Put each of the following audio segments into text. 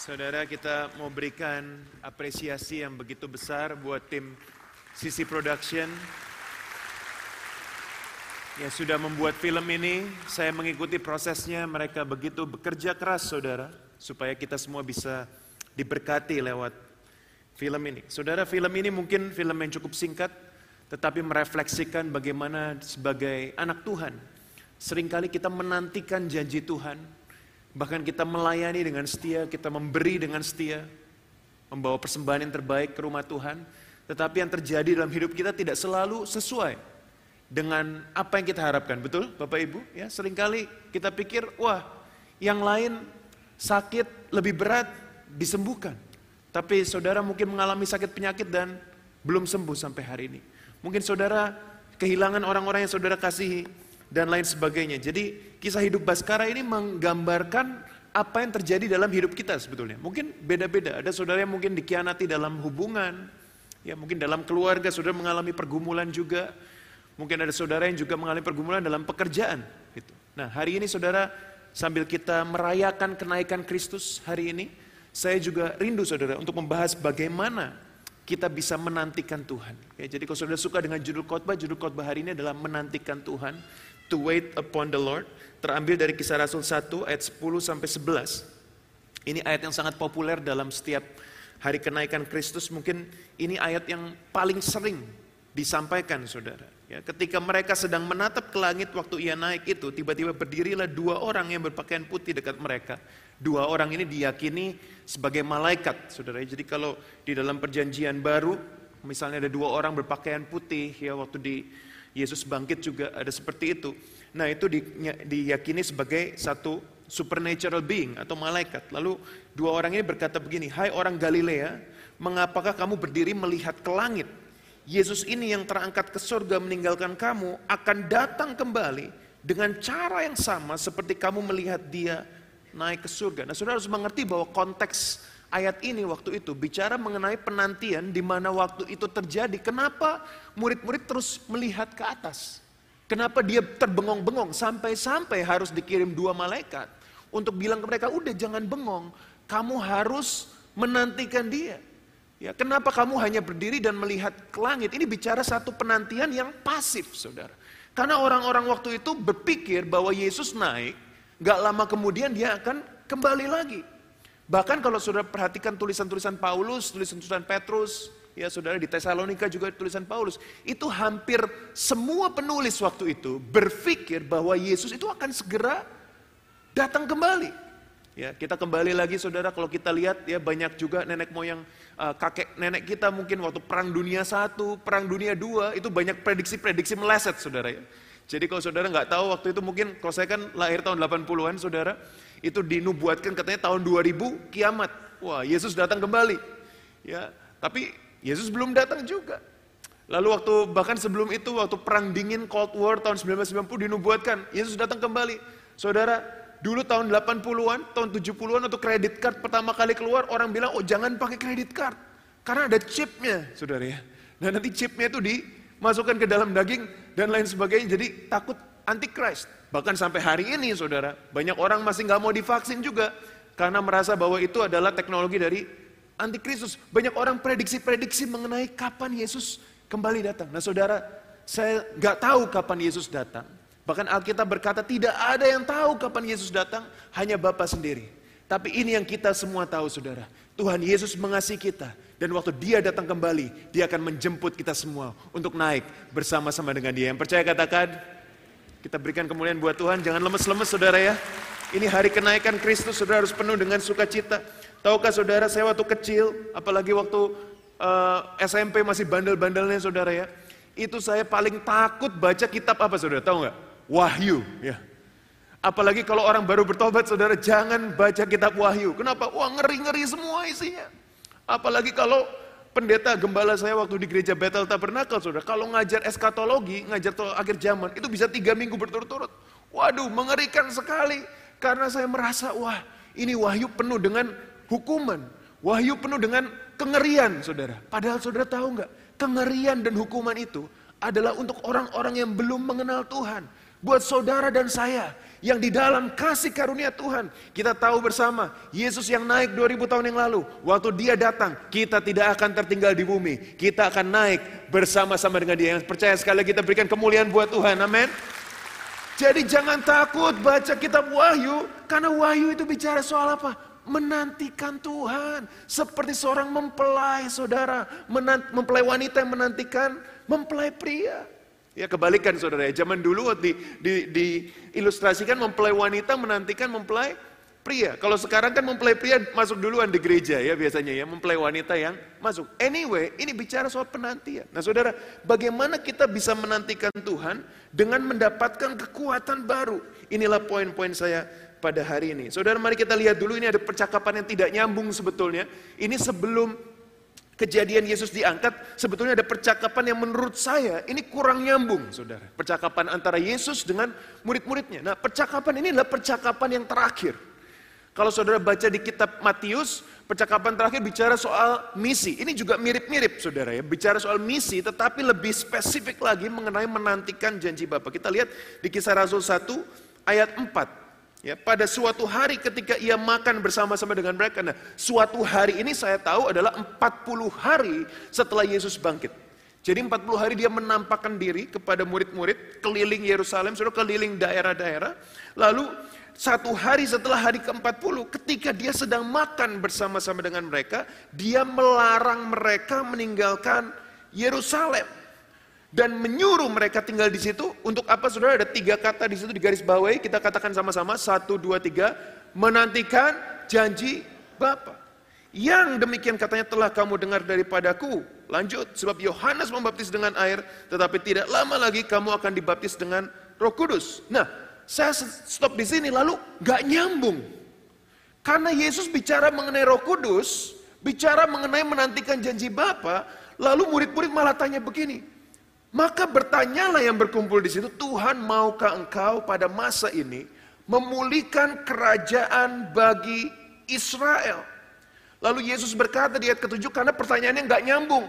Saudara, kita mau berikan apresiasi yang begitu besar buat tim Sisi Production yang sudah membuat film ini. Saya mengikuti prosesnya, mereka begitu bekerja keras, saudara, supaya kita semua bisa diberkati lewat film ini. Saudara, film ini mungkin film yang cukup singkat, tetapi merefleksikan bagaimana sebagai anak Tuhan, sering kali kita menantikan janji Tuhan, Bahkan kita melayani dengan setia, kita memberi dengan setia, membawa persembahan yang terbaik ke rumah Tuhan. Tetapi yang terjadi dalam hidup kita tidak selalu sesuai dengan apa yang kita harapkan. Betul Bapak Ibu? Ya, sering kali kita pikir, wah yang lain sakit lebih berat disembuhkan. Tapi saudara mungkin mengalami sakit penyakit dan belum sembuh sampai hari ini. Mungkin saudara kehilangan orang-orang yang saudara kasihi dan lain sebagainya. Jadi kisah hidup Baskara ini menggambarkan apa yang terjadi dalam hidup kita sebetulnya. Mungkin beda-beda. Ada saudara yang mungkin dikhianati dalam hubungan, ya mungkin dalam keluarga saudara mengalami pergumulan juga. Mungkin ada saudara yang juga mengalami pergumulan dalam pekerjaan. Gitu. Nah hari ini saudara sambil kita merayakan kenaikan Kristus hari ini, saya juga rindu saudara untuk membahas bagaimana kita bisa menantikan Tuhan. Ya, jadi kalau saudara suka dengan judul khotbah, judul khotbah hari ini adalah menantikan Tuhan to wait upon the Lord terambil dari kisah Rasul 1 ayat 10 sampai 11. Ini ayat yang sangat populer dalam setiap hari kenaikan Kristus. Mungkin ini ayat yang paling sering disampaikan saudara. Ya, ketika mereka sedang menatap ke langit waktu ia naik itu, tiba-tiba berdirilah dua orang yang berpakaian putih dekat mereka. Dua orang ini diyakini sebagai malaikat, saudara. Jadi kalau di dalam perjanjian baru, misalnya ada dua orang berpakaian putih, ya waktu di Yesus bangkit juga ada seperti itu. Nah itu di, diyakini sebagai satu supernatural being atau malaikat. Lalu dua orang ini berkata begini, Hai orang Galilea, mengapakah kamu berdiri melihat ke langit? Yesus ini yang terangkat ke surga meninggalkan kamu akan datang kembali dengan cara yang sama seperti kamu melihat dia naik ke surga. Nah saudara harus mengerti bahwa konteks ayat ini waktu itu bicara mengenai penantian di mana waktu itu terjadi. Kenapa murid-murid terus melihat ke atas? Kenapa dia terbengong-bengong sampai-sampai harus dikirim dua malaikat untuk bilang ke mereka, udah jangan bengong, kamu harus menantikan dia. Ya, kenapa kamu hanya berdiri dan melihat ke langit? Ini bicara satu penantian yang pasif, saudara. Karena orang-orang waktu itu berpikir bahwa Yesus naik, gak lama kemudian dia akan kembali lagi. Bahkan kalau saudara perhatikan tulisan-tulisan Paulus, tulisan-tulisan Petrus, ya saudara di Tesalonika juga tulisan Paulus, itu hampir semua penulis waktu itu berpikir bahwa Yesus itu akan segera datang kembali. Ya, kita kembali lagi saudara kalau kita lihat ya banyak juga nenek moyang uh, kakek nenek kita mungkin waktu perang dunia satu, perang dunia dua itu banyak prediksi-prediksi meleset saudara ya. Jadi kalau saudara nggak tahu waktu itu mungkin kalau saya kan lahir tahun 80-an saudara, itu dinubuatkan katanya tahun 2000 kiamat. Wah, Yesus datang kembali. Ya, tapi Yesus belum datang juga. Lalu waktu bahkan sebelum itu waktu perang dingin Cold War tahun 1990 dinubuatkan Yesus datang kembali. Saudara, dulu tahun 80-an, tahun 70-an untuk kredit card pertama kali keluar orang bilang, "Oh, jangan pakai kredit card." Karena ada chipnya, Saudara ya. Dan nanti chipnya itu dimasukkan ke dalam daging dan lain sebagainya. Jadi takut antichrist. Bahkan sampai hari ini saudara, banyak orang masih nggak mau divaksin juga. Karena merasa bahwa itu adalah teknologi dari antikristus. Banyak orang prediksi-prediksi mengenai kapan Yesus kembali datang. Nah saudara, saya nggak tahu kapan Yesus datang. Bahkan Alkitab berkata tidak ada yang tahu kapan Yesus datang, hanya Bapa sendiri. Tapi ini yang kita semua tahu saudara. Tuhan Yesus mengasihi kita. Dan waktu dia datang kembali, dia akan menjemput kita semua untuk naik bersama-sama dengan dia. Yang percaya katakan, kita berikan kemuliaan buat Tuhan, jangan lemes-lemes saudara ya. Ini hari kenaikan Kristus, saudara harus penuh dengan sukacita. Tahukah saudara, saya waktu kecil, apalagi waktu uh, eh, SMP masih bandel-bandelnya saudara ya. Itu saya paling takut baca kitab apa saudara, tahu nggak? Wahyu, ya. Apalagi kalau orang baru bertobat saudara, jangan baca kitab Wahyu. Kenapa? Wah ngeri-ngeri semua isinya. Apalagi kalau pendeta gembala saya waktu di gereja Bethel Tabernacle, saudara, kalau ngajar eskatologi, ngajar akhir zaman, itu bisa tiga minggu berturut-turut. Waduh, mengerikan sekali. Karena saya merasa, wah ini wahyu penuh dengan hukuman. Wahyu penuh dengan kengerian, saudara. Padahal saudara tahu nggak, kengerian dan hukuman itu adalah untuk orang-orang yang belum mengenal Tuhan. Buat saudara dan saya yang di dalam kasih karunia Tuhan. Kita tahu bersama, Yesus yang naik 2000 tahun yang lalu, waktu dia datang, kita tidak akan tertinggal di bumi. Kita akan naik bersama-sama dengan dia. Yang percaya sekali kita berikan kemuliaan buat Tuhan, amin. Jadi jangan takut baca kitab Wahyu, karena Wahyu itu bicara soal apa? Menantikan Tuhan. Seperti seorang mempelai saudara, mempelai wanita yang menantikan mempelai pria. Ya kebalikan saudara ya, zaman dulu di, di, di ilustrasikan mempelai wanita menantikan mempelai pria. Kalau sekarang kan mempelai pria masuk duluan di gereja ya biasanya ya, mempelai wanita yang masuk. Anyway, ini bicara soal penantian. Nah saudara, bagaimana kita bisa menantikan Tuhan dengan mendapatkan kekuatan baru? Inilah poin-poin saya pada hari ini. Saudara mari kita lihat dulu ini ada percakapan yang tidak nyambung sebetulnya. Ini sebelum kejadian Yesus diangkat, sebetulnya ada percakapan yang menurut saya ini kurang nyambung, saudara. Percakapan antara Yesus dengan murid-muridnya. Nah, percakapan ini adalah percakapan yang terakhir. Kalau saudara baca di kitab Matius, percakapan terakhir bicara soal misi. Ini juga mirip-mirip, saudara ya. Bicara soal misi, tetapi lebih spesifik lagi mengenai menantikan janji Bapa. Kita lihat di kisah Rasul 1 ayat 4. Ya, pada suatu hari ketika ia makan bersama-sama dengan mereka. Nah, suatu hari ini saya tahu adalah 40 hari setelah Yesus bangkit. Jadi 40 hari dia menampakkan diri kepada murid-murid keliling Yerusalem, sudah keliling daerah-daerah. Lalu satu hari setelah hari ke-40 ketika dia sedang makan bersama-sama dengan mereka, dia melarang mereka meninggalkan Yerusalem dan menyuruh mereka tinggal di situ. Untuk apa saudara? Ada tiga kata di situ di garis bawahi. Kita katakan sama-sama. Satu, dua, tiga. Menantikan janji Bapa. Yang demikian katanya telah kamu dengar daripadaku. Lanjut, sebab Yohanes membaptis dengan air, tetapi tidak lama lagi kamu akan dibaptis dengan Roh Kudus. Nah, saya stop di sini lalu gak nyambung. Karena Yesus bicara mengenai Roh Kudus, bicara mengenai menantikan janji Bapa, lalu murid-murid malah tanya begini, maka bertanyalah yang berkumpul di situ, Tuhan maukah engkau pada masa ini memulihkan kerajaan bagi Israel? Lalu Yesus berkata di ayat ketujuh, karena pertanyaannya nggak nyambung.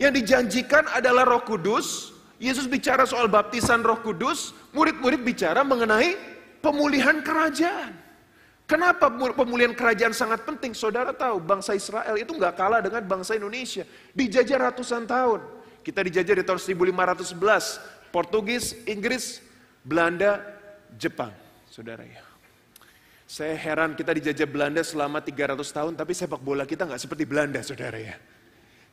Yang dijanjikan adalah roh kudus, Yesus bicara soal baptisan roh kudus, murid-murid bicara mengenai pemulihan kerajaan. Kenapa pemulihan kerajaan sangat penting? Saudara tahu bangsa Israel itu nggak kalah dengan bangsa Indonesia. Dijajah ratusan tahun. Kita dijajah di tahun 1511. Portugis, Inggris, Belanda, Jepang. Saudara ya. Saya heran kita dijajah Belanda selama 300 tahun, tapi sepak bola kita nggak seperti Belanda, saudara ya.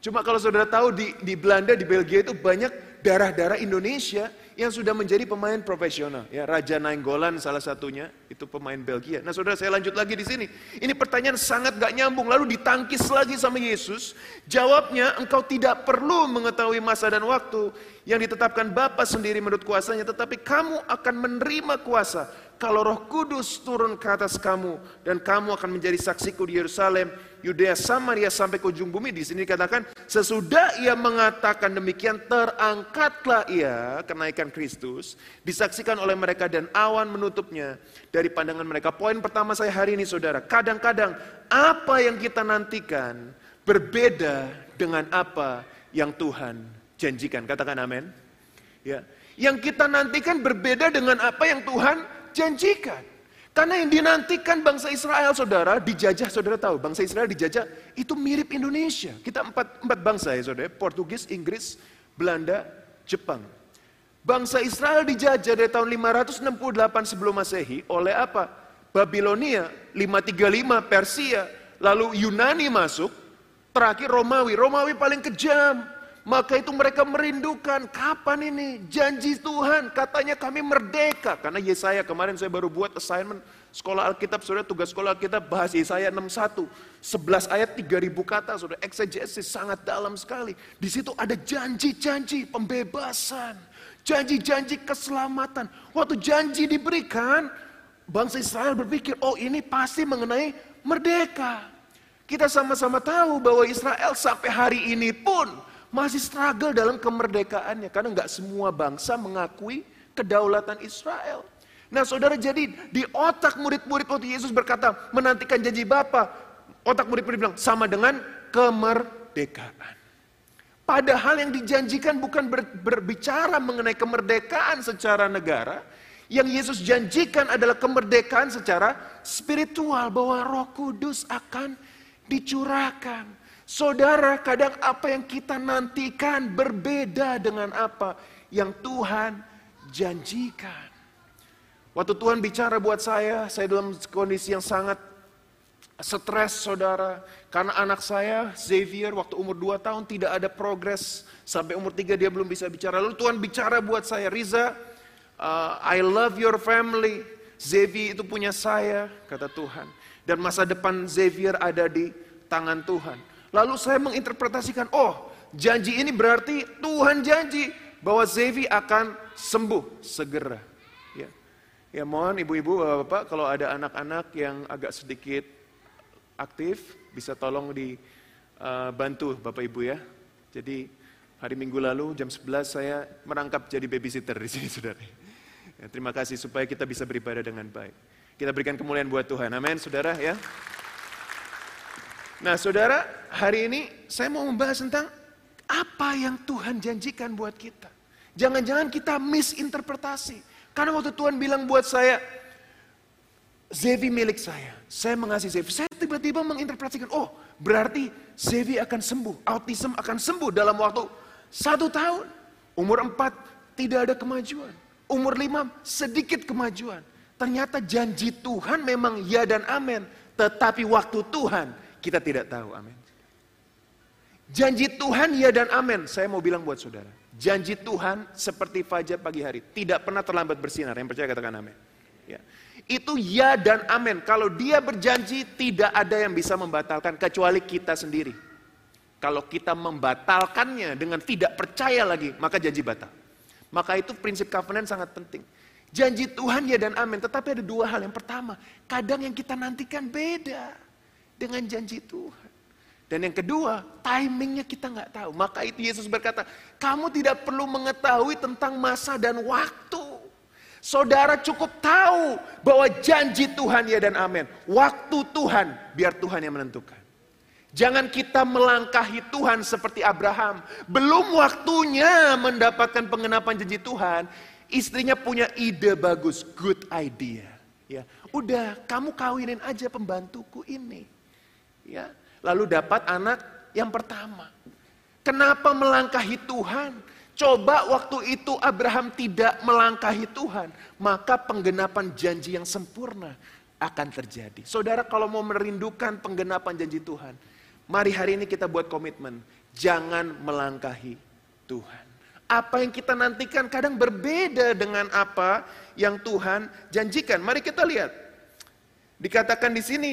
Cuma kalau saudara tahu di, di Belanda, di Belgia itu banyak darah-darah Indonesia yang sudah menjadi pemain profesional. Ya, Raja Nainggolan salah satunya, itu pemain Belgia. Nah saudara saya lanjut lagi di sini. Ini pertanyaan sangat gak nyambung. Lalu ditangkis lagi sama Yesus. Jawabnya, engkau tidak perlu mengetahui masa dan waktu yang ditetapkan Bapa sendiri menurut kuasanya. Tetapi kamu akan menerima kuasa kalau roh kudus turun ke atas kamu. Dan kamu akan menjadi saksiku di Yerusalem, Yudea, Samaria sampai ke ujung bumi. Di sini dikatakan, sesudah ia mengatakan demikian, terangkatlah ia, kenaikan Kristus, disaksikan oleh mereka dan awan menutupnya dari pandangan mereka. Poin pertama saya hari ini saudara, kadang-kadang apa yang kita nantikan berbeda dengan apa yang Tuhan janjikan. Katakan amin. Ya. Yang kita nantikan berbeda dengan apa yang Tuhan janjikan. Karena yang dinantikan bangsa Israel, saudara, dijajah, saudara tahu, bangsa Israel dijajah, itu mirip Indonesia. Kita empat, empat bangsa ya, saudara, Portugis, Inggris, Belanda, Jepang. Bangsa Israel dijajah dari tahun 568 sebelum masehi oleh apa? Babilonia, 535 Persia, lalu Yunani masuk, terakhir Romawi. Romawi paling kejam, maka itu mereka merindukan, kapan ini janji Tuhan, katanya kami merdeka. Karena Yesaya kemarin saya baru buat assignment sekolah Alkitab, saudara tugas sekolah Alkitab bahas Yesaya 61. 11 ayat 3000 kata, saudara eksegesis sangat dalam sekali. Di situ ada janji-janji pembebasan, janji-janji keselamatan. Waktu janji diberikan, bangsa Israel berpikir, oh ini pasti mengenai merdeka. Kita sama-sama tahu bahwa Israel sampai hari ini pun masih struggle dalam kemerdekaannya karena nggak semua bangsa mengakui kedaulatan Israel. Nah saudara jadi di otak murid-murid waktu Yesus berkata menantikan janji Bapa, otak murid-murid bilang sama dengan kemerdekaan. Padahal yang dijanjikan bukan ber, berbicara mengenai kemerdekaan secara negara. Yang Yesus janjikan adalah kemerdekaan secara spiritual. Bahwa roh kudus akan dicurahkan. Saudara, kadang apa yang kita nantikan berbeda dengan apa yang Tuhan janjikan. Waktu Tuhan bicara buat saya, saya dalam kondisi yang sangat stres saudara. Karena anak saya, Xavier, waktu umur 2 tahun tidak ada progres. Sampai umur 3 dia belum bisa bicara. Lalu Tuhan bicara buat saya, Riza, uh, I love your family. Xavier itu punya saya, kata Tuhan. Dan masa depan Xavier ada di tangan Tuhan. Lalu saya menginterpretasikan, oh janji ini berarti Tuhan janji bahwa Xavier akan sembuh segera. Ya, ya mohon ibu-ibu, bapak-bapak kalau ada anak-anak yang agak sedikit aktif, bisa tolong dibantu uh, Bapak Ibu ya. Jadi hari Minggu lalu jam 11 saya merangkap jadi babysitter di sini saudara. Ya, terima kasih supaya kita bisa beribadah dengan baik. Kita berikan kemuliaan buat Tuhan. Amin saudara ya. Nah saudara, hari ini saya mau membahas tentang apa yang Tuhan janjikan buat kita. Jangan-jangan kita misinterpretasi. Karena waktu Tuhan bilang buat saya, Zevi milik saya. Saya mengasihi Zevi. Saya tiba-tiba menginterpretasikan, oh berarti Zevi akan sembuh. Autism akan sembuh dalam waktu satu tahun. Umur empat tidak ada kemajuan. Umur lima sedikit kemajuan. Ternyata janji Tuhan memang ya dan amin. Tetapi waktu Tuhan kita tidak tahu amin. Janji Tuhan ya dan amin. Saya mau bilang buat saudara. Janji Tuhan seperti fajar pagi hari. Tidak pernah terlambat bersinar. Yang percaya katakan amin. Ya. Itu ya dan amin. Kalau dia berjanji tidak ada yang bisa membatalkan kecuali kita sendiri. Kalau kita membatalkannya dengan tidak percaya lagi, maka janji batal. Maka itu prinsip covenant sangat penting. Janji Tuhan ya dan amin. Tetapi ada dua hal. Yang pertama, kadang yang kita nantikan beda dengan janji Tuhan. Dan yang kedua, timingnya kita nggak tahu. Maka itu Yesus berkata, kamu tidak perlu mengetahui tentang masa dan waktu. Saudara cukup tahu bahwa janji Tuhan ya dan amin. Waktu Tuhan, biar Tuhan yang menentukan. Jangan kita melangkahi Tuhan seperti Abraham. Belum waktunya mendapatkan pengenapan janji Tuhan. Istrinya punya ide bagus, good idea. Ya, udah kamu kawinin aja pembantuku ini. Ya, lalu dapat anak yang pertama. Kenapa melangkahi Tuhan? Coba waktu itu Abraham tidak melangkahi Tuhan, maka penggenapan janji yang sempurna akan terjadi. Saudara kalau mau merindukan penggenapan janji Tuhan, mari hari ini kita buat komitmen, jangan melangkahi Tuhan. Apa yang kita nantikan kadang berbeda dengan apa yang Tuhan janjikan. Mari kita lihat. Dikatakan di sini,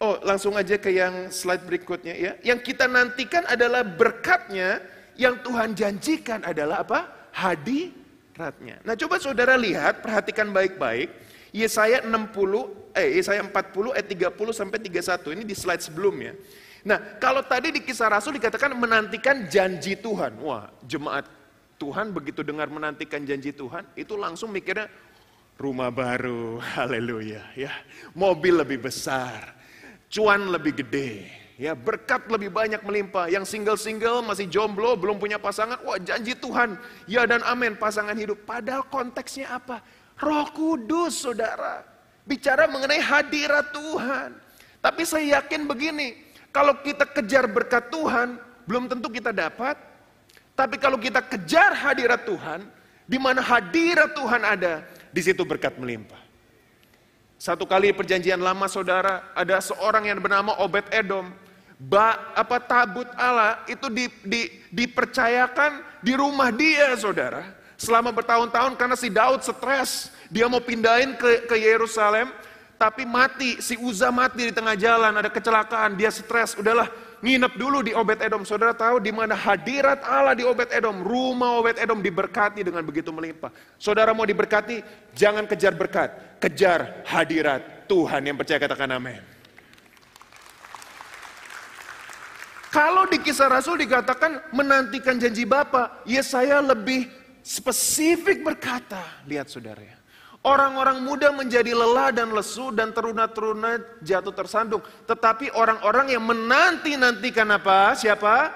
oh langsung aja ke yang slide berikutnya ya. Yang kita nantikan adalah berkatnya yang Tuhan janjikan adalah apa? Hadiratnya. Nah coba saudara lihat, perhatikan baik-baik. Yesaya 60, eh Yesaya 40 ayat 30 sampai 31. Ini di slide sebelumnya. Nah kalau tadi di kisah Rasul dikatakan menantikan janji Tuhan. Wah jemaat Tuhan begitu dengar menantikan janji Tuhan, itu langsung mikirnya rumah baru, haleluya ya. Mobil lebih besar, cuan lebih gede, Ya, berkat lebih banyak melimpah. Yang single-single masih jomblo, belum punya pasangan. Wah, janji Tuhan. Ya dan amin, pasangan hidup. Padahal konteksnya apa? Roh Kudus, Saudara. Bicara mengenai hadirat Tuhan. Tapi saya yakin begini, kalau kita kejar berkat Tuhan, belum tentu kita dapat. Tapi kalau kita kejar hadirat Tuhan, di mana hadirat Tuhan ada, di situ berkat melimpah. Satu kali perjanjian lama saudara, ada seorang yang bernama Obed Edom. Ba, apa tabut Allah itu di, di, dipercayakan di rumah dia saudara selama bertahun-tahun karena si Daud stres. Dia mau pindahin ke ke Yerusalem tapi mati si Uza mati di tengah jalan ada kecelakaan dia stres. Udahlah nginep dulu di Obed Edom. Saudara tahu di mana hadirat Allah di Obed Edom? Rumah Obed Edom diberkati dengan begitu melimpah. Saudara mau diberkati? Jangan kejar berkat kejar hadirat Tuhan yang percaya. Katakan amin. Kalau di kisah Rasul dikatakan menantikan janji Bapa, ya saya lebih spesifik berkata, lihat saudara ya. Orang-orang muda menjadi lelah dan lesu dan teruna-teruna jatuh tersandung. Tetapi orang-orang yang menanti-nantikan apa? Siapa?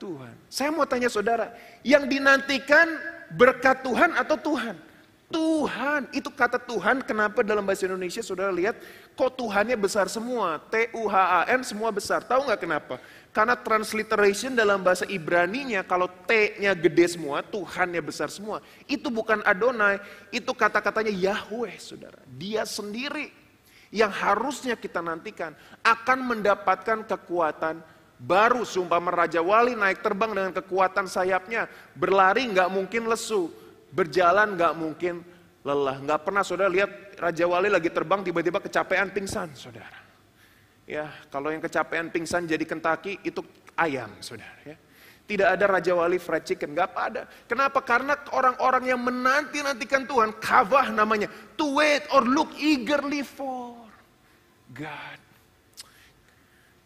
Tuhan. Saya mau tanya saudara, yang dinantikan berkat Tuhan atau Tuhan? Tuhan, itu kata Tuhan kenapa dalam bahasa Indonesia saudara lihat kok Tuhannya besar semua, T-U-H-A-N semua besar. Tahu nggak kenapa? Karena transliteration dalam bahasa Ibrani-nya kalau T-nya gede semua, Tuhannya besar semua. Itu bukan Adonai, itu kata-katanya Yahweh saudara. Dia sendiri yang harusnya kita nantikan akan mendapatkan kekuatan baru. Sumpah Raja Wali naik terbang dengan kekuatan sayapnya, berlari nggak mungkin lesu Berjalan nggak mungkin lelah. Nggak pernah saudara lihat Raja Wali lagi terbang tiba-tiba kecapean pingsan saudara. Ya, kalau yang kecapean pingsan jadi kentaki itu ayam saudara. Ya. Tidak ada Raja Wali fried chicken, nggak ada. Kenapa? Karena orang-orang yang menanti-nantikan Tuhan, kavah namanya, to wait or look eagerly for God.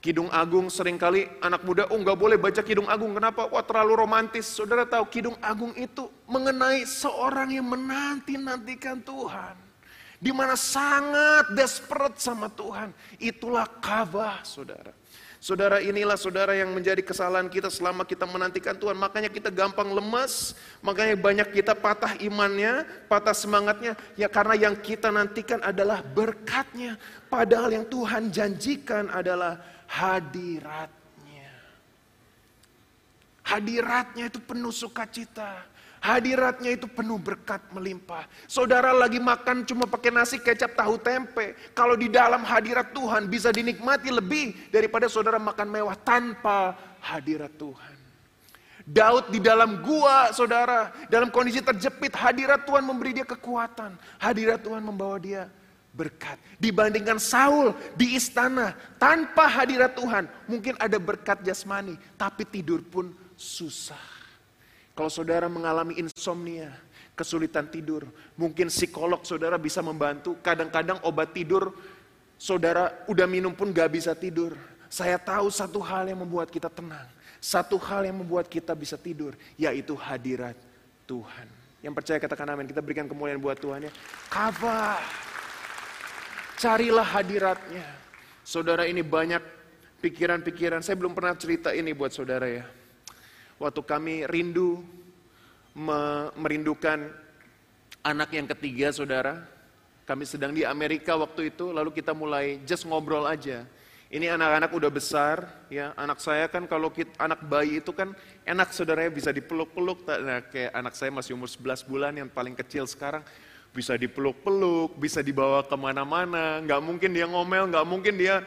Kidung Agung sering kali anak muda, oh nggak boleh baca Kidung Agung. Kenapa? Wah terlalu romantis. Saudara tahu Kidung Agung itu mengenai seorang yang menanti-nantikan Tuhan. Di mana sangat desperate sama Tuhan. Itulah kawah saudara. Saudara inilah saudara yang menjadi kesalahan kita selama kita menantikan Tuhan. Makanya kita gampang lemas, makanya banyak kita patah imannya, patah semangatnya. Ya karena yang kita nantikan adalah berkatnya. Padahal yang Tuhan janjikan adalah hadiratnya. Hadiratnya itu penuh sukacita. Hadiratnya itu penuh berkat melimpah. Saudara lagi makan cuma pakai nasi kecap tahu tempe. Kalau di dalam hadirat Tuhan bisa dinikmati lebih daripada saudara makan mewah tanpa hadirat Tuhan. Daud di dalam gua, saudara, dalam kondisi terjepit, hadirat Tuhan memberi dia kekuatan. Hadirat Tuhan membawa dia berkat. Dibandingkan Saul di istana tanpa hadirat Tuhan. Mungkin ada berkat jasmani, tapi tidur pun susah. Kalau saudara mengalami insomnia, kesulitan tidur, mungkin psikolog saudara bisa membantu. Kadang-kadang obat tidur, saudara udah minum pun gak bisa tidur. Saya tahu satu hal yang membuat kita tenang. Satu hal yang membuat kita bisa tidur, yaitu hadirat Tuhan. Yang percaya katakan amin, kita berikan kemuliaan buat Tuhan ya. Kabar. Carilah hadiratnya. Saudara ini banyak pikiran-pikiran. Saya belum pernah cerita ini buat saudara ya. Waktu kami rindu merindukan anak yang ketiga saudara. Kami sedang di Amerika waktu itu, lalu kita mulai just ngobrol aja. Ini anak-anak udah besar, ya. Anak saya kan kalau kita, anak bayi itu kan enak saudaranya bisa dipeluk-peluk. Nah, kayak anak saya masih umur 11 bulan yang paling kecil sekarang bisa dipeluk-peluk, bisa dibawa ke mana-mana, nggak mungkin dia ngomel, nggak mungkin dia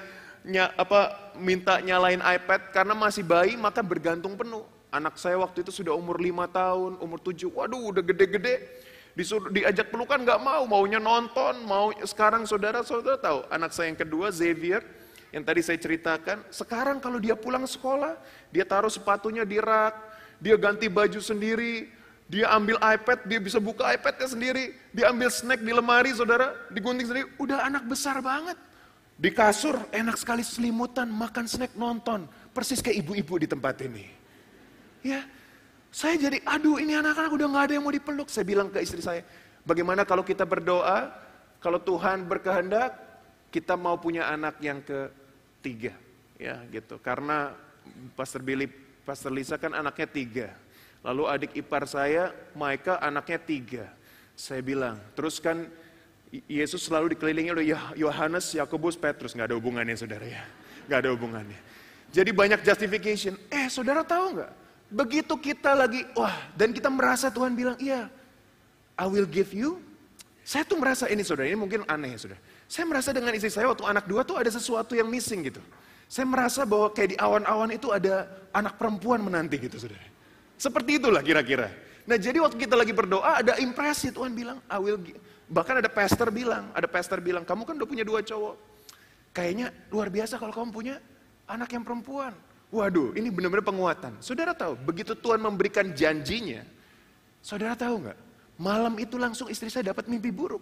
ny apa minta nyalain iPad karena masih bayi maka bergantung penuh. Anak saya waktu itu sudah umur lima tahun, umur tujuh, waduh udah gede-gede, disuruh diajak pelukan nggak mau, maunya nonton, mau sekarang saudara-saudara tahu anak saya yang kedua Xavier yang tadi saya ceritakan, sekarang kalau dia pulang sekolah, dia taruh sepatunya di rak, dia ganti baju sendiri, dia ambil iPad, dia bisa buka iPadnya sendiri. Dia ambil snack di lemari, saudara, digunting sendiri. Udah anak besar banget. Di kasur, enak sekali selimutan, makan snack, nonton. Persis kayak ibu-ibu di tempat ini. Ya, saya jadi, aduh ini anak-anak udah gak ada yang mau dipeluk. Saya bilang ke istri saya, bagaimana kalau kita berdoa, kalau Tuhan berkehendak, kita mau punya anak yang ketiga. Ya gitu, karena Pastor Billy, Pastor Lisa kan anaknya tiga. Lalu adik ipar saya, Maika anaknya tiga. Saya bilang, terus kan Yesus selalu dikelilingi oleh Yohanes, Yakobus, Petrus. Nggak ada hubungannya saudara ya. Nggak ada hubungannya. Jadi banyak justification. Eh saudara tahu nggak? Begitu kita lagi, wah dan kita merasa Tuhan bilang, iya, I will give you. Saya tuh merasa ini saudara, ini mungkin aneh ya saudara. Saya merasa dengan istri saya waktu anak dua tuh ada sesuatu yang missing gitu. Saya merasa bahwa kayak di awan-awan itu ada anak perempuan menanti gitu saudara. Seperti itulah kira-kira. Nah jadi waktu kita lagi berdoa ada impresi Tuhan bilang, I will give. Bahkan ada pastor bilang, ada pastor bilang, kamu kan udah punya dua cowok. Kayaknya luar biasa kalau kamu punya anak yang perempuan. Waduh, ini benar-benar penguatan. Saudara tahu, begitu Tuhan memberikan janjinya, saudara tahu nggak? Malam itu langsung istri saya dapat mimpi buruk.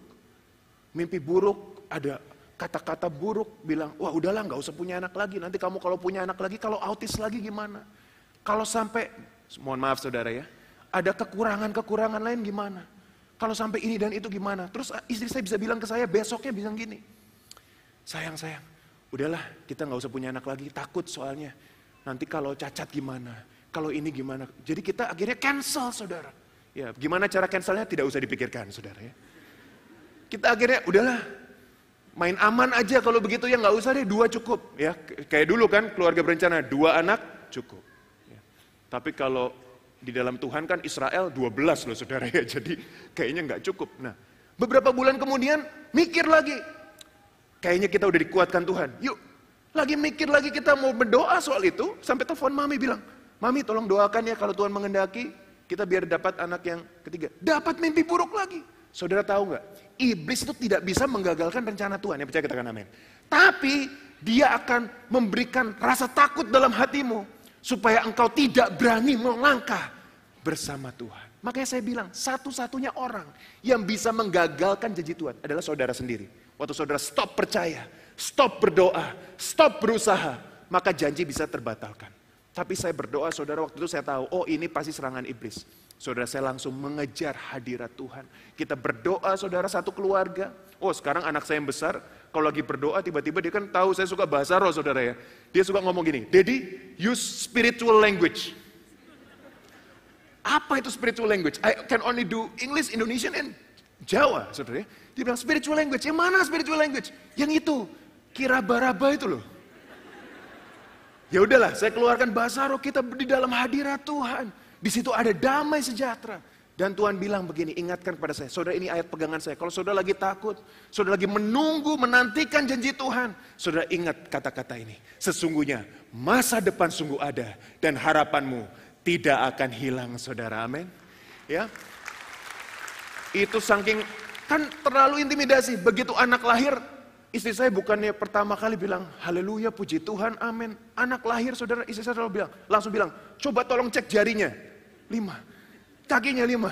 Mimpi buruk, ada kata-kata buruk, bilang, wah udahlah nggak usah punya anak lagi. Nanti kamu kalau punya anak lagi, kalau autis lagi gimana? Kalau sampai mohon maaf saudara ya, ada kekurangan-kekurangan lain gimana? Kalau sampai ini dan itu gimana? Terus ah, istri saya bisa bilang ke saya besoknya bilang gini, sayang sayang, udahlah kita nggak usah punya anak lagi, takut soalnya. Nanti kalau cacat gimana? Kalau ini gimana? Jadi kita akhirnya cancel saudara. Ya, gimana cara cancelnya tidak usah dipikirkan saudara ya. Kita akhirnya udahlah main aman aja kalau begitu ya nggak usah deh dua cukup ya kayak dulu kan keluarga berencana dua anak cukup. Ya. Tapi kalau di dalam Tuhan kan Israel 12 loh saudara ya jadi kayaknya nggak cukup. Nah beberapa bulan kemudian mikir lagi kayaknya kita udah dikuatkan Tuhan. Yuk lagi mikir lagi kita mau berdoa soal itu sampai telepon mami bilang Mami tolong doakan ya kalau Tuhan mengendaki, kita biar dapat anak yang ketiga. Dapat mimpi buruk lagi. Saudara tahu nggak? Iblis itu tidak bisa menggagalkan rencana Tuhan. Yang percaya katakan amin. Tapi dia akan memberikan rasa takut dalam hatimu. Supaya engkau tidak berani melangkah bersama Tuhan. Makanya saya bilang, satu-satunya orang yang bisa menggagalkan janji Tuhan adalah saudara sendiri. Waktu saudara stop percaya, stop berdoa, stop berusaha, maka janji bisa terbatalkan. Tapi saya berdoa saudara waktu itu saya tahu, oh ini pasti serangan iblis. Saudara saya langsung mengejar hadirat Tuhan. Kita berdoa saudara satu keluarga. Oh sekarang anak saya yang besar, kalau lagi berdoa tiba-tiba dia kan tahu saya suka bahasa roh saudara ya. Dia suka ngomong gini, Daddy use spiritual language. Apa itu spiritual language? I can only do English, Indonesian, and Jawa saudara ya. Dia bilang spiritual language, yang mana spiritual language? Yang itu, kira baraba itu loh. Ya udahlah, saya keluarkan bahasa roh kita di dalam hadirat Tuhan. Di situ ada damai sejahtera. Dan Tuhan bilang begini, ingatkan kepada saya, saudara ini ayat pegangan saya. Kalau saudara lagi takut, saudara lagi menunggu, menantikan janji Tuhan. Saudara ingat kata-kata ini. Sesungguhnya masa depan sungguh ada dan harapanmu tidak akan hilang saudara. Amin. Ya. Itu saking kan terlalu intimidasi. Begitu anak lahir, Istri saya bukannya pertama kali bilang, haleluya, puji Tuhan, amin. Anak lahir, saudara, istri saya selalu bilang, langsung bilang, coba tolong cek jarinya. Lima. Kakinya lima.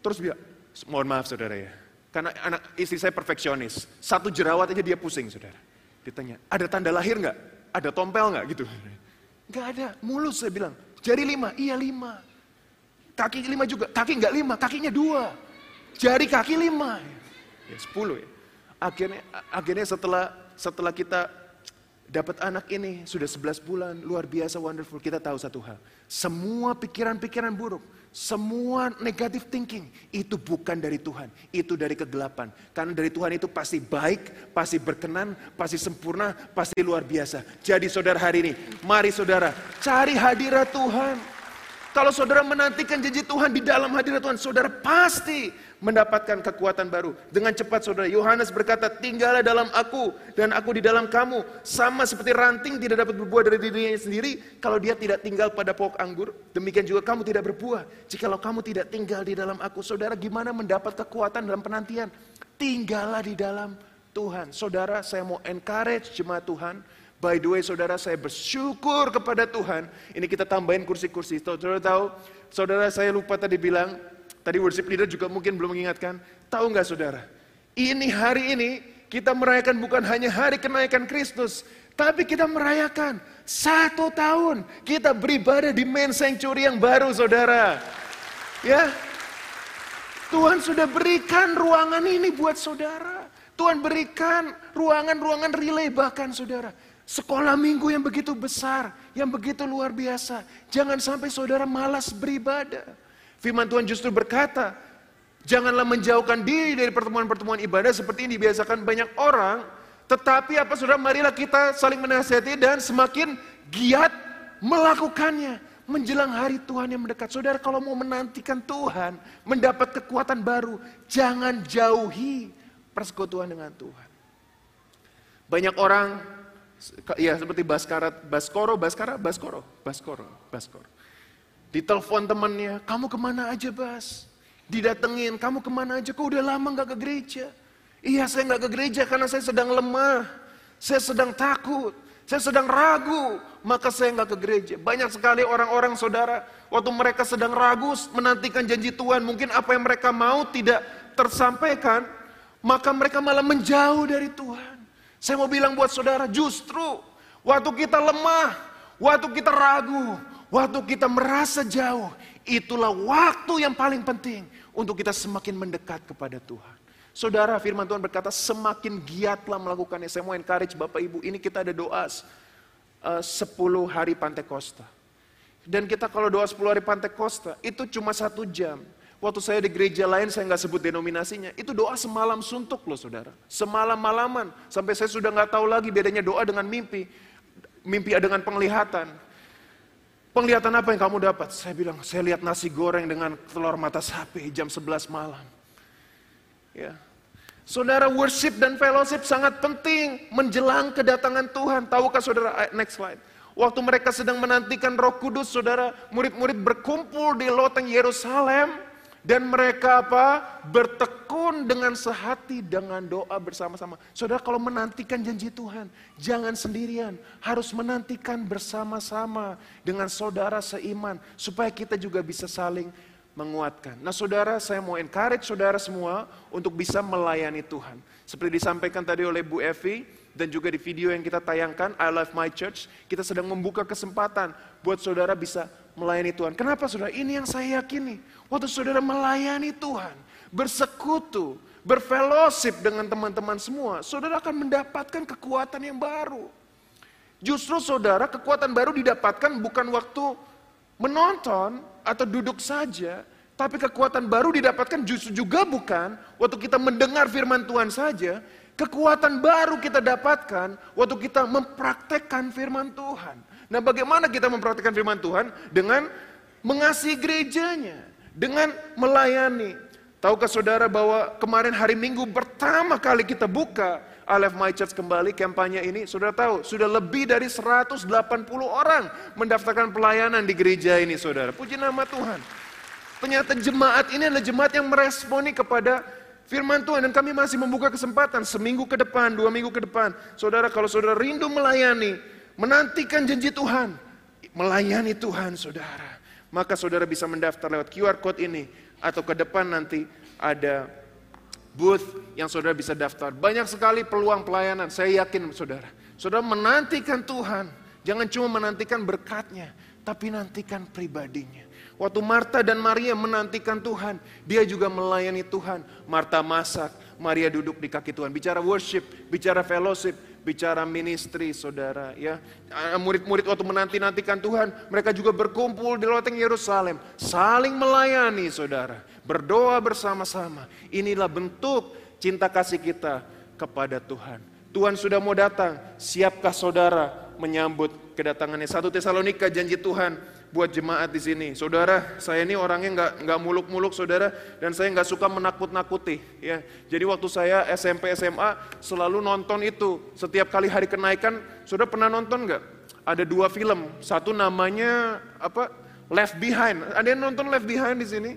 Terus bilang, mohon maaf saudara ya. Karena anak istri saya perfeksionis. Satu jerawat aja dia pusing saudara. Ditanya, ada tanda lahir nggak? Ada tompel nggak gitu? Nggak ada, mulus saya bilang. Jari lima, iya lima. Kaki lima juga, kaki nggak lima, kakinya dua. Jari kaki lima. Ya, sepuluh ya. Akhirnya, akhirnya setelah setelah kita dapat anak ini sudah 11 bulan, luar biasa wonderful. Kita tahu satu hal, semua pikiran-pikiran buruk, semua negative thinking itu bukan dari Tuhan, itu dari kegelapan. Karena dari Tuhan itu pasti baik, pasti berkenan, pasti sempurna, pasti luar biasa. Jadi saudara hari ini, mari saudara cari hadirat Tuhan. Kalau saudara menantikan janji Tuhan di dalam hadirat Tuhan, saudara pasti mendapatkan kekuatan baru. Dengan cepat saudara, Yohanes berkata, tinggallah dalam aku dan aku di dalam kamu. Sama seperti ranting tidak dapat berbuah dari dirinya sendiri kalau dia tidak tinggal pada pokok anggur. Demikian juga kamu tidak berbuah jikalau kamu tidak tinggal di dalam aku. Saudara gimana mendapat kekuatan dalam penantian? Tinggallah di dalam Tuhan. Saudara saya mau encourage jemaat Tuhan By the way saudara saya bersyukur kepada Tuhan. Ini kita tambahin kursi-kursi. Saudara tahu, saudara saya lupa tadi bilang, tadi worship leader juga mungkin belum mengingatkan. Tahu nggak saudara? Ini hari ini kita merayakan bukan hanya hari kenaikan Kristus. Tapi kita merayakan satu tahun kita beribadah di main sanctuary yang baru saudara. Ya, Tuhan sudah berikan ruangan ini buat saudara. Tuhan berikan ruangan-ruangan relay bahkan saudara. Sekolah minggu yang begitu besar, yang begitu luar biasa. Jangan sampai saudara malas beribadah. Firman Tuhan justru berkata, janganlah menjauhkan diri dari pertemuan-pertemuan ibadah seperti ini dibiasakan banyak orang. Tetapi apa saudara, marilah kita saling menasihati dan semakin giat melakukannya. Menjelang hari Tuhan yang mendekat. Saudara kalau mau menantikan Tuhan, mendapat kekuatan baru, jangan jauhi persekutuan dengan Tuhan. Banyak orang ya seperti Baskara, Baskoro, Baskara, Baskoro, Baskoro, Baskoro. Ditelepon temannya, kamu ke mana aja Bas? Didatengin, kamu ke mana aja? Kok udah lama gak ke gereja? Iya saya gak ke gereja karena saya sedang lemah. Saya sedang takut. Saya sedang ragu. Maka saya gak ke gereja. Banyak sekali orang-orang saudara. Waktu mereka sedang ragu menantikan janji Tuhan. Mungkin apa yang mereka mau tidak tersampaikan. Maka mereka malah menjauh dari Tuhan. Saya mau bilang buat saudara, justru waktu kita lemah, waktu kita ragu, waktu kita merasa jauh, itulah waktu yang paling penting untuk kita semakin mendekat kepada Tuhan. Saudara, firman Tuhan berkata semakin giatlah melakukannya. Saya mau encourage Bapak Ibu, ini kita ada doa uh, 10 hari Pantekosta. Dan kita kalau doa 10 hari Pantai Costa, itu cuma satu jam. Waktu saya di gereja lain, saya nggak sebut denominasinya, itu doa semalam suntuk loh saudara. Semalam malaman, sampai saya sudah nggak tahu lagi bedanya doa dengan mimpi. Mimpi dengan penglihatan. Penglihatan apa yang kamu dapat? Saya bilang, saya lihat nasi goreng dengan telur mata sapi jam 11 malam. Ya. Saudara, worship dan fellowship sangat penting menjelang kedatangan Tuhan. Tahukah saudara, next slide. Waktu mereka sedang menantikan roh kudus, saudara, murid-murid berkumpul di loteng Yerusalem. Dan mereka apa? Bertekun dengan sehati dengan doa bersama-sama. Saudara kalau menantikan janji Tuhan, jangan sendirian. Harus menantikan bersama-sama dengan saudara seiman. Supaya kita juga bisa saling menguatkan. Nah saudara saya mau encourage saudara semua untuk bisa melayani Tuhan. Seperti disampaikan tadi oleh Bu Evi dan juga di video yang kita tayangkan, I Love My Church, kita sedang membuka kesempatan buat saudara bisa melayani Tuhan. Kenapa saudara? Ini yang saya yakini. Waktu saudara melayani Tuhan, bersekutu, berfellowship dengan teman-teman semua, saudara akan mendapatkan kekuatan yang baru. Justru saudara, kekuatan baru didapatkan bukan waktu menonton atau duduk saja, tapi kekuatan baru didapatkan justru juga bukan waktu kita mendengar firman Tuhan saja, kekuatan baru kita dapatkan waktu kita mempraktekkan firman Tuhan. Nah, bagaimana kita mempraktikkan firman Tuhan? Dengan mengasihi gerejanya, dengan melayani. Tahukah saudara bahwa kemarin hari Minggu pertama kali kita buka Aleph My Church kembali kampanye ini, saudara tahu, sudah lebih dari 180 orang mendaftarkan pelayanan di gereja ini, saudara. Puji nama Tuhan. Ternyata jemaat ini adalah jemaat yang meresponi kepada firman Tuhan dan kami masih membuka kesempatan seminggu ke depan, dua minggu ke depan. Saudara, kalau saudara rindu melayani, menantikan janji Tuhan, melayani Tuhan saudara. Maka saudara bisa mendaftar lewat QR code ini atau ke depan nanti ada booth yang saudara bisa daftar. Banyak sekali peluang pelayanan, saya yakin saudara. Saudara menantikan Tuhan, jangan cuma menantikan berkatnya, tapi nantikan pribadinya. Waktu Marta dan Maria menantikan Tuhan, dia juga melayani Tuhan. Marta masak, Maria duduk di kaki Tuhan, bicara worship, bicara fellowship, bicara ministry saudara ya. Murid-murid waktu menanti-nantikan Tuhan, mereka juga berkumpul di loteng Yerusalem, saling melayani saudara, berdoa bersama-sama. Inilah bentuk cinta kasih kita kepada Tuhan. Tuhan sudah mau datang, siapkah saudara menyambut kedatangannya? Satu Tesalonika janji Tuhan buat jemaat di sini. Saudara, saya ini orangnya nggak nggak muluk-muluk saudara, dan saya nggak suka menakut-nakuti. Ya, jadi waktu saya SMP SMA selalu nonton itu. Setiap kali hari kenaikan, saudara pernah nonton nggak? Ada dua film, satu namanya apa? Left Behind. Ada yang nonton Left Behind di sini?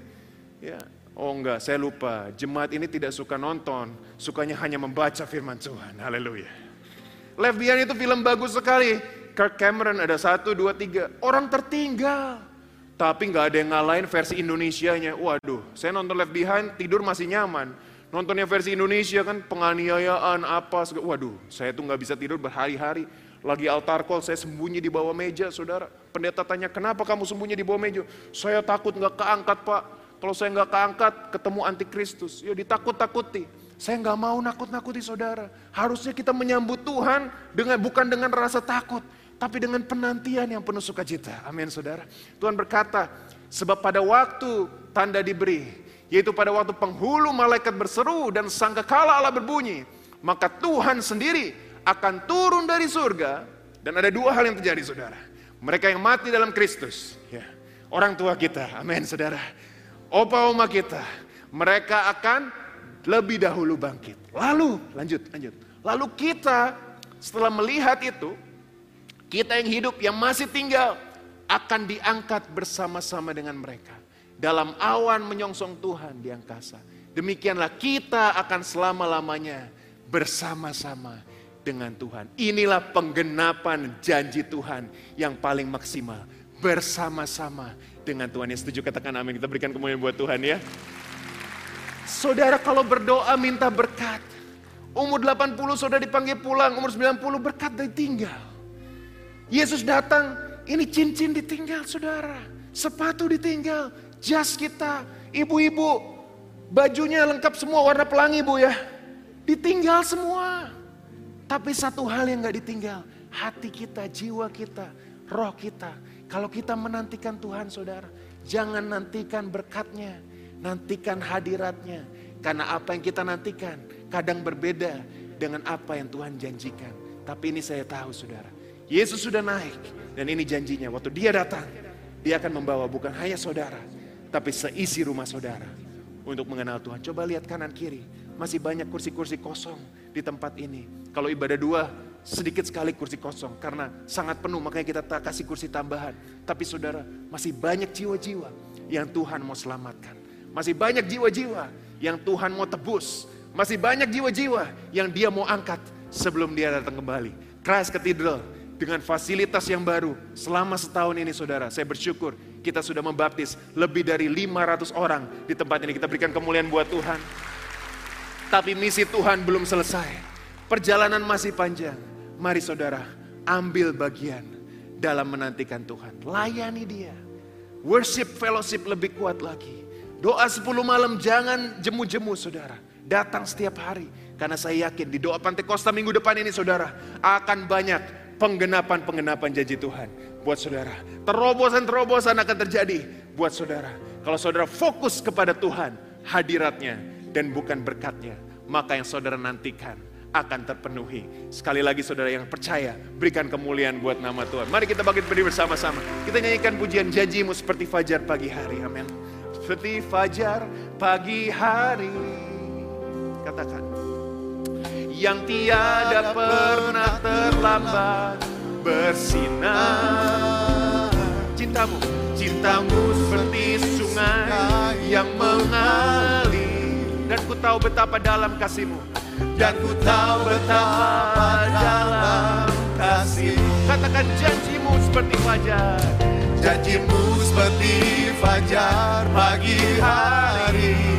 Ya, oh enggak, saya lupa. Jemaat ini tidak suka nonton, sukanya hanya membaca firman Tuhan. Haleluya. Left Behind itu film bagus sekali Kirk Cameron ada satu, dua, tiga. Orang tertinggal. Tapi nggak ada yang ngalahin versi Indonesia-nya. Waduh, saya nonton Left Behind, tidur masih nyaman. Nontonnya versi Indonesia kan penganiayaan apa. Waduh, saya tuh nggak bisa tidur berhari-hari. Lagi altar call, saya sembunyi di bawah meja, saudara. Pendeta tanya, kenapa kamu sembunyi di bawah meja? Saya takut nggak keangkat, Pak. Kalau saya nggak keangkat, ketemu antikristus. Ya ditakut-takuti. Saya nggak mau nakut-nakuti saudara. Harusnya kita menyambut Tuhan dengan bukan dengan rasa takut, tapi dengan penantian yang penuh sukacita. Amin saudara. Tuhan berkata, sebab pada waktu tanda diberi, yaitu pada waktu penghulu malaikat berseru dan sangkakala Allah berbunyi, maka Tuhan sendiri akan turun dari surga dan ada dua hal yang terjadi saudara. Mereka yang mati dalam Kristus, ya, orang tua kita, amin saudara. Opa oma kita, mereka akan lebih dahulu bangkit. Lalu, lanjut, lanjut. Lalu kita setelah melihat itu, kita yang hidup, yang masih tinggal, akan diangkat bersama-sama dengan mereka. Dalam awan menyongsong Tuhan di angkasa. Demikianlah kita akan selama-lamanya bersama-sama dengan Tuhan. Inilah penggenapan janji Tuhan yang paling maksimal. Bersama-sama dengan Tuhan. Yang setuju katakan amin. Kita berikan kemuliaan buat Tuhan ya. Saudara kalau berdoa minta berkat. Umur 80 saudara dipanggil pulang, umur 90 berkat ditinggal. Yesus datang, ini cincin ditinggal saudara. Sepatu ditinggal, jas kita, ibu-ibu, bajunya lengkap semua warna pelangi bu ya. Ditinggal semua. Tapi satu hal yang gak ditinggal, hati kita, jiwa kita, roh kita. Kalau kita menantikan Tuhan saudara, jangan nantikan berkatnya, nantikan hadiratnya. Karena apa yang kita nantikan kadang berbeda dengan apa yang Tuhan janjikan. Tapi ini saya tahu saudara, Yesus sudah naik dan ini janjinya. Waktu dia datang, dia akan membawa bukan hanya saudara, tapi seisi rumah saudara untuk mengenal Tuhan. Coba lihat kanan kiri, masih banyak kursi-kursi kosong di tempat ini. Kalau ibadah dua, sedikit sekali kursi kosong karena sangat penuh makanya kita tak kasih kursi tambahan. Tapi saudara, masih banyak jiwa-jiwa yang Tuhan mau selamatkan. Masih banyak jiwa-jiwa yang Tuhan mau tebus. Masih banyak jiwa-jiwa yang dia mau angkat sebelum dia datang kembali. Christ Cathedral dengan fasilitas yang baru selama setahun ini saudara. Saya bersyukur kita sudah membaptis lebih dari 500 orang di tempat ini. Kita berikan kemuliaan buat Tuhan. Tapi misi Tuhan belum selesai. Perjalanan masih panjang. Mari saudara, ambil bagian dalam menantikan Tuhan. Layani dia. Worship fellowship lebih kuat lagi. Doa 10 malam jangan jemu-jemu saudara. Datang setiap hari. Karena saya yakin di doa Pantekosta minggu depan ini saudara. Akan banyak penggenapan-penggenapan janji Tuhan buat saudara. Terobosan-terobosan akan terjadi buat saudara. Kalau saudara fokus kepada Tuhan, hadiratnya dan bukan berkatnya. Maka yang saudara nantikan akan terpenuhi. Sekali lagi saudara yang percaya, berikan kemuliaan buat nama Tuhan. Mari kita bangkit berdiri bersama-sama. Kita nyanyikan pujian janjimu seperti fajar pagi hari. Amin. Seperti fajar pagi hari. Katakan. Yang tiada pernah terlambat bersinar. Cintamu, cintamu seperti sungai yang mengalir. Dan ku tahu betapa dalam kasihmu. Dan ku tahu betapa dalam kasihmu. Katakan janjimu seperti fajar. Janjimu seperti fajar pagi hari.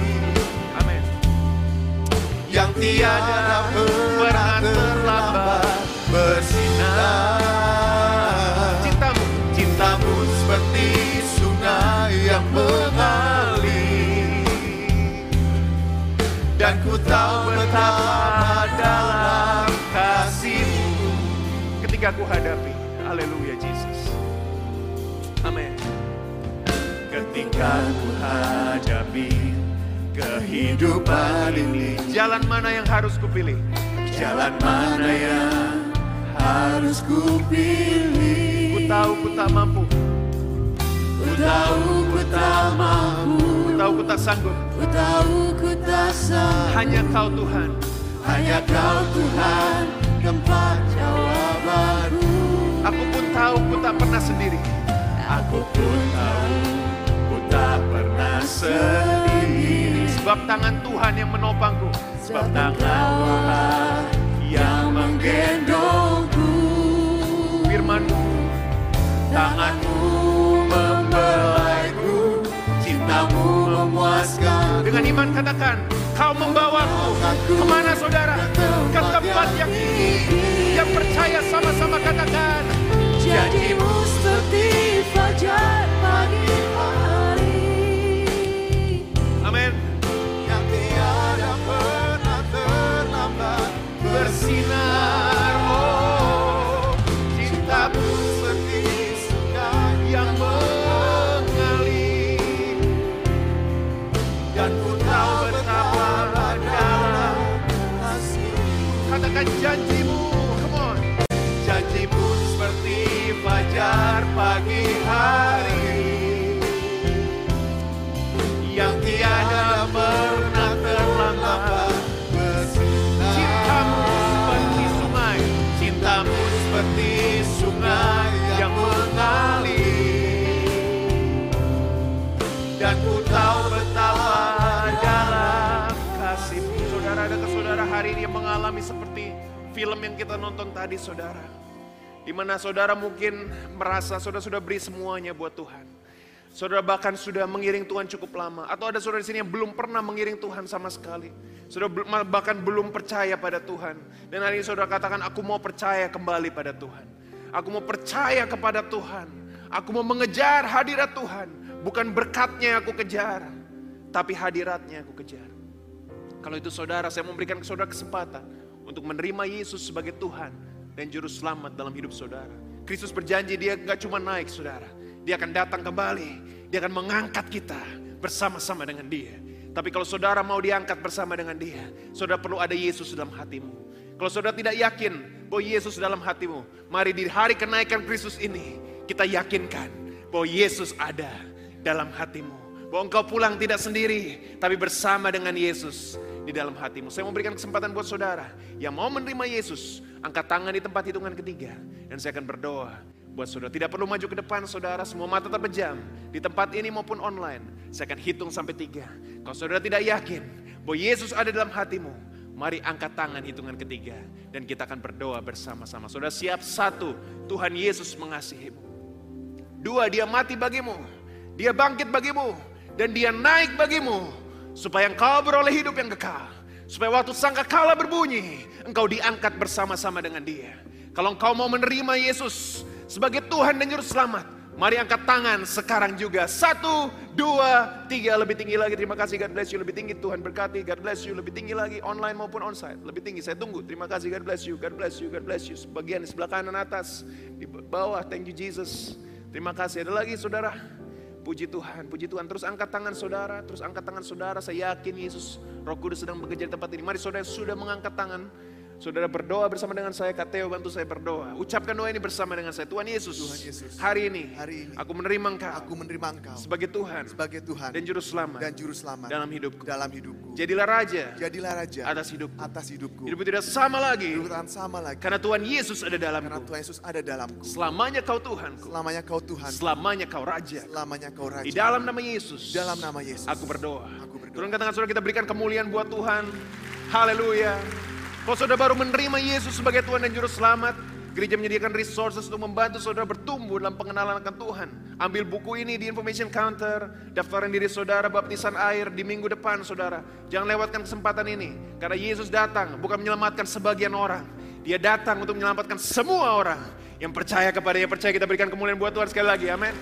Yang tiada pernah terlambat bersinar Cintamu, Cintamu seperti sungai yang mengalir Dan ku tahu betapa dalam kasihmu ketika ku hadapi. Haleluya Jesus. Amin. Ketika ku hadapi kehidupan ini Jalan mana yang harus kupilih? Jalan mana yang harus ku pilih Ku tahu ku tak mampu, Ku tahu ku tak mampu ku tahu ku tak sanggup. Ku tahu ku tak sanggup Hanya Kau Tuhan. Hanya kau Tuhan tempat jawabanku Aku pun tahu ku tak pernah sendiri. Aku pun tahu ku tak pernah sendiri Sebab tangan Tuhan yang menopangku. Sebab tangan Tuhan yang menggendongku Firmanmu, Tanganmu membelaiku Cintamu memuaskan dengan iman katakan, Kau membawaku ke mana saudara? Ke tempat yang tinggi. Yang percaya sama-sama katakan, Janjimu seperti fajar mengalami seperti film yang kita nonton tadi, saudara. Di mana saudara mungkin merasa saudara sudah beri semuanya buat Tuhan. Saudara bahkan sudah mengiring Tuhan cukup lama. Atau ada saudara di sini yang belum pernah mengiring Tuhan sama sekali. Saudara bahkan belum percaya pada Tuhan. Dan hari ini saudara katakan, aku mau percaya kembali pada Tuhan. Aku mau percaya kepada Tuhan. Aku mau mengejar hadirat Tuhan. Bukan berkatnya aku kejar. Tapi hadiratnya aku kejar. Kalau itu saudara, saya memberikan ke saudara kesempatan untuk menerima Yesus sebagai Tuhan dan Juru Selamat dalam hidup saudara. Kristus berjanji dia nggak cuma naik saudara. Dia akan datang kembali. Dia akan mengangkat kita bersama-sama dengan dia. Tapi kalau saudara mau diangkat bersama dengan dia, saudara perlu ada Yesus dalam hatimu. Kalau saudara tidak yakin bahwa Yesus dalam hatimu, mari di hari kenaikan Kristus ini kita yakinkan bahwa Yesus ada dalam hatimu. Bahwa engkau pulang tidak sendiri, tapi bersama dengan Yesus di dalam hatimu. Saya mau berikan kesempatan buat saudara yang mau menerima Yesus, angkat tangan di tempat hitungan ketiga. Dan saya akan berdoa buat saudara. Tidak perlu maju ke depan saudara, semua mata terpejam. Di tempat ini maupun online, saya akan hitung sampai tiga. Kalau saudara tidak yakin bahwa Yesus ada dalam hatimu, mari angkat tangan hitungan ketiga. Dan kita akan berdoa bersama-sama. Saudara siap satu, Tuhan Yesus mengasihimu. Dua, dia mati bagimu. Dia bangkit bagimu dan dia naik bagimu supaya engkau beroleh hidup yang kekal. Supaya waktu sangka kala berbunyi, engkau diangkat bersama-sama dengan dia. Kalau engkau mau menerima Yesus sebagai Tuhan dan Juru Selamat, mari angkat tangan sekarang juga. Satu, dua, tiga, lebih tinggi lagi. Terima kasih, God bless you. Lebih tinggi, Tuhan berkati. God bless you. Lebih tinggi lagi, online maupun onsite. Lebih tinggi, saya tunggu. Terima kasih, God bless you. God bless you, God bless you. Sebagian di sebelah kanan atas, di bawah, thank you Jesus. Terima kasih. Ada lagi, saudara. Puji Tuhan, puji Tuhan. Terus angkat tangan saudara, terus angkat tangan saudara. Saya yakin Yesus, Roh Kudus sedang bekerja di tempat ini. Mari saudara sudah mengangkat tangan. Saudara berdoa bersama dengan saya, Kateo bantu saya berdoa. Ucapkan doa ini bersama dengan saya. Tuhan Yesus, Tuhan Yesus hari ini, hari ini aku menerima Engkau aku menerima Engkau sebagai Tuhan sebagai Tuhan dan Juru Selamat dan Juru Selamat dalam hidupku. dalam hidupku. Jadilah Raja Jadilah Raja atas hidupku. atas hidupku. Hidupku tidak sama lagi Hidupku sama lagi karena Tuhan Yesus ada karena dalamku. Tuhan Yesus ada dalamku. Selamanya kau Tuhanku, Selamanya Kau Tuhan, selamanya kau Raja. selamanya Kau Raja. Di dalam nama Yesus, dalam nama Yesus. aku berdoa. Aku berdoa. Turunkan tangan saudara kita berikan kemuliaan buat Tuhan. Haleluya. Kalau saudara baru menerima Yesus sebagai Tuhan dan Juru Selamat, gereja menyediakan resources untuk membantu saudara bertumbuh dalam pengenalan akan Tuhan. Ambil buku ini di information counter, daftaran diri saudara baptisan air di minggu depan saudara. Jangan lewatkan kesempatan ini, karena Yesus datang bukan menyelamatkan sebagian orang. Dia datang untuk menyelamatkan semua orang yang percaya kepada yang percaya kita berikan kemuliaan buat Tuhan sekali lagi. Amin.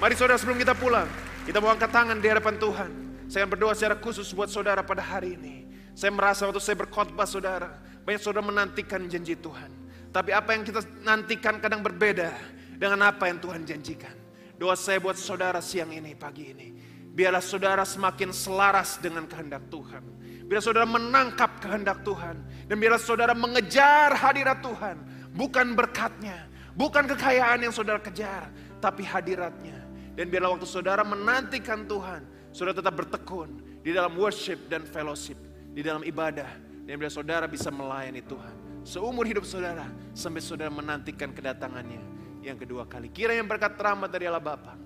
Mari saudara sebelum kita pulang, kita mau angkat tangan di hadapan Tuhan. Saya berdoa secara khusus buat saudara pada hari ini. Saya merasa waktu saya berkhotbah saudara, banyak saudara menantikan janji Tuhan. Tapi apa yang kita nantikan kadang berbeda dengan apa yang Tuhan janjikan. Doa saya buat saudara siang ini, pagi ini. Biarlah saudara semakin selaras dengan kehendak Tuhan. Biar saudara menangkap kehendak Tuhan. Dan biarlah saudara mengejar hadirat Tuhan. Bukan berkatnya, bukan kekayaan yang saudara kejar, tapi hadiratnya. Dan biarlah waktu saudara menantikan Tuhan, saudara tetap bertekun di dalam worship dan fellowship di dalam ibadah dan biar saudara bisa melayani Tuhan seumur hidup saudara sampai saudara menantikan kedatangannya yang kedua kali. Kira yang berkat rahmat dari Allah Bapa,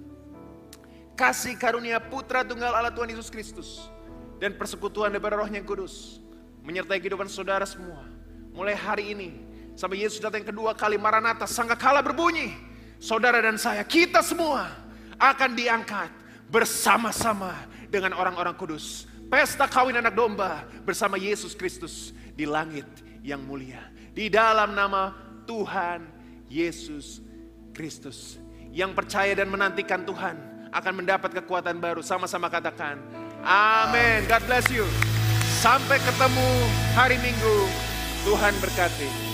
kasih karunia Putra Tunggal Allah Tuhan Yesus Kristus dan persekutuan daripada Roh yang Kudus menyertai kehidupan saudara semua. Mulai hari ini sampai Yesus datang yang kedua kali Maranatha sangka kala berbunyi, saudara dan saya kita semua akan diangkat bersama-sama dengan orang-orang kudus pesta kawin anak domba bersama Yesus Kristus di langit yang mulia. Di dalam nama Tuhan Yesus Kristus. Yang percaya dan menantikan Tuhan akan mendapat kekuatan baru. Sama-sama katakan, amin. God bless you. Sampai ketemu hari Minggu. Tuhan berkati.